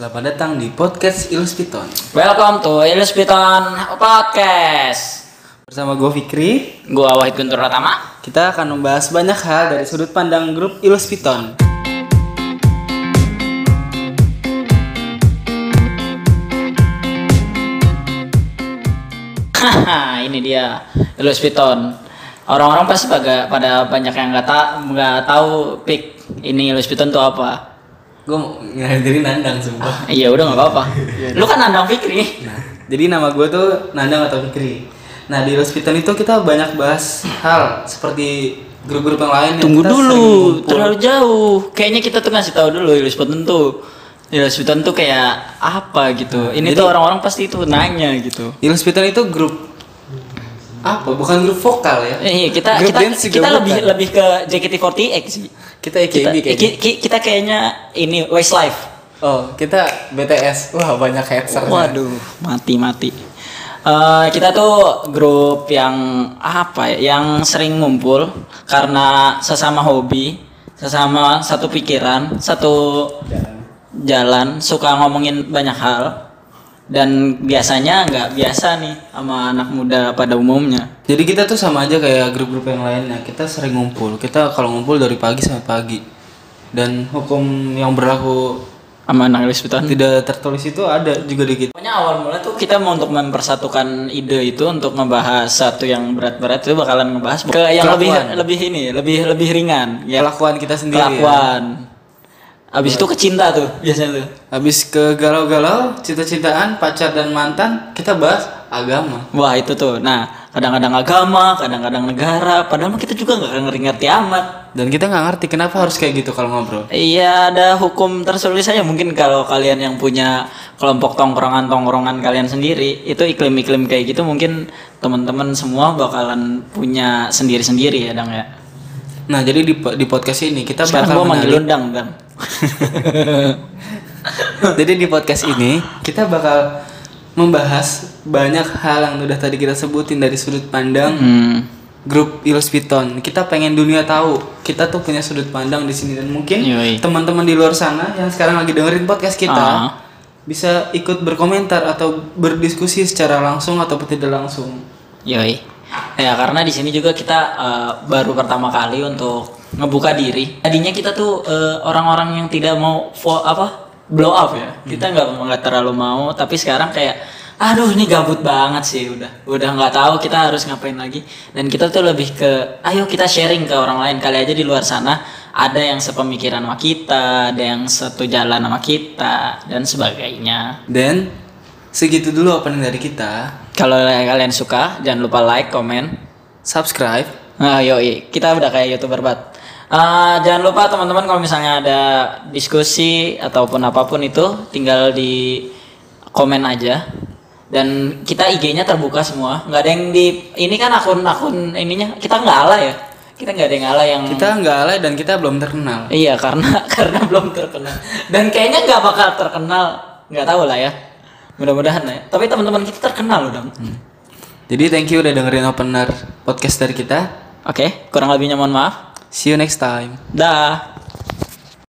Selamat datang di podcast Illuspiton Welcome to Illuspiton Podcast. Bersama gue Fikri Gua Wahid Guntur Ratama. Kita akan membahas banyak hal dari sudut pandang grup Illuspiton Haha, ini dia Illuspiton. Orang-orang pasti pada, pada banyak yang nggak tahu nggak tahu pik ini Illuspiton tuh apa. Gue ngadirin Nandang sumpah Iya udah nggak apa-apa. Lu kan nandang Fikri. Nah, jadi nama gue tuh Nandang atau Fikri Nah di Illuspiton itu kita banyak bahas hal seperti grup-grup yang lain yang Tunggu sering dulu, terlalu jauh. Kayaknya kita tuh ngasih tahu dulu Illuspiton tuh Illuspiton tuh kayak apa gitu. Ini tuh orang-orang pasti itu nanya gitu. Illuspiton itu grup apa? Bukan grup vokal ya? Eh, iya, kita Grup kita dance kita lebih bukan. lebih ke JKT48 sih. Kita kita, AKB kayaknya ki- ki- kita kayaknya ini Westlife. Oh kita BTS Wah banyak haters Waduh, mati mati. Eh, kita tuh grup yang apa ya, yang sering ngumpul karena sesama hobi, sesama satu pikiran, satu jalan, suka ngomongin banyak hal dan biasanya nggak biasa nih sama anak muda pada umumnya. Jadi kita tuh sama aja kayak grup-grup yang lainnya. Kita sering ngumpul. Kita kalau ngumpul dari pagi sampai pagi. Dan hukum yang berlaku Sama anak Illuspiton. tidak tertulis itu ada juga di kita. Pokoknya awal mula tuh kita mau untuk mempersatukan ide itu untuk ngebahas satu yang berat-berat itu bakalan ngebahas ke yang lebih Kelakuan. lebih ini, lebih lebih ringan ya. Kelakuan kita sendiri. Ya. Abis itu ke cinta tuh biasanya tuh. Habis ke galau-galau, cinta-cintaan, pacar dan mantan, kita bahas agama. Wah itu tuh. Nah kadang-kadang agama, kadang-kadang negara. Padahal kita juga nggak ngerti-ngerti amat. Dan kita nggak ngerti kenapa harus kayak gitu kalau ngobrol. Iya ada hukum tersulis saja mungkin kalau kalian yang punya kelompok tongkrongan-tongkrongan kalian sendiri itu iklim-iklim kayak gitu mungkin teman-teman semua bakalan punya sendiri-sendiri ya dang ya. Nah jadi di, di podcast ini kita Sekarang bakal gua manggil lu mengenali- dang dang. Jadi di podcast ini kita bakal membahas banyak hal yang udah tadi kita sebutin dari sudut pandang Hmm. grup Illuspiton. Kita pengen dunia tahu kita tuh punya sudut pandang di sini dan mungkin teman-teman di luar sana yang sekarang lagi dengerin podcast kita Ah. bisa ikut berkomentar atau berdiskusi secara langsung ataupun tidak langsung. Yoi. Ya karena di sini juga kita eh, baru pertama kali untuk ngebuka diri. Tadinya kita tuh eh, orang-orang yang tidak mau fo- apa blow up ya. Kita nggak nggak terlalu mau. Tapi sekarang kayak, aduh ini gabut banget sih udah. Udah nggak tahu kita harus ngapain lagi. Dan kita tuh lebih ke, ayo kita sharing ke orang lain. Kali aja di luar sana ada yang sepemikiran sama kita, ada yang satu jalan sama kita dan sebagainya. Dan segitu dulu opening dari kita. Kalau kalian suka, jangan lupa like, komen, Subscribe. Nah, yoi, kita udah kayak youtuber banget. Eh, jangan lupa teman-teman kalau misalnya ada diskusi ataupun apa pun itu tinggal di komen aja. Dan kita IG-nya terbuka semua. nggak ada yang di ini kan akun-akun ininya kita nggak alay ya. Kita nggak ada yang alay yang Kita nggak alay dan kita belum terkenal. Iya karena karena belum terkenal dan kayaknya nggak bakal terkenal nggak tahu lah ya mudah-mudahan ya tapi teman-teman kita terkenal loh dong Jadi thank you udah dengerin opener podcast dari kita. oke kurang lebihnya mohon maaf See you next time. dah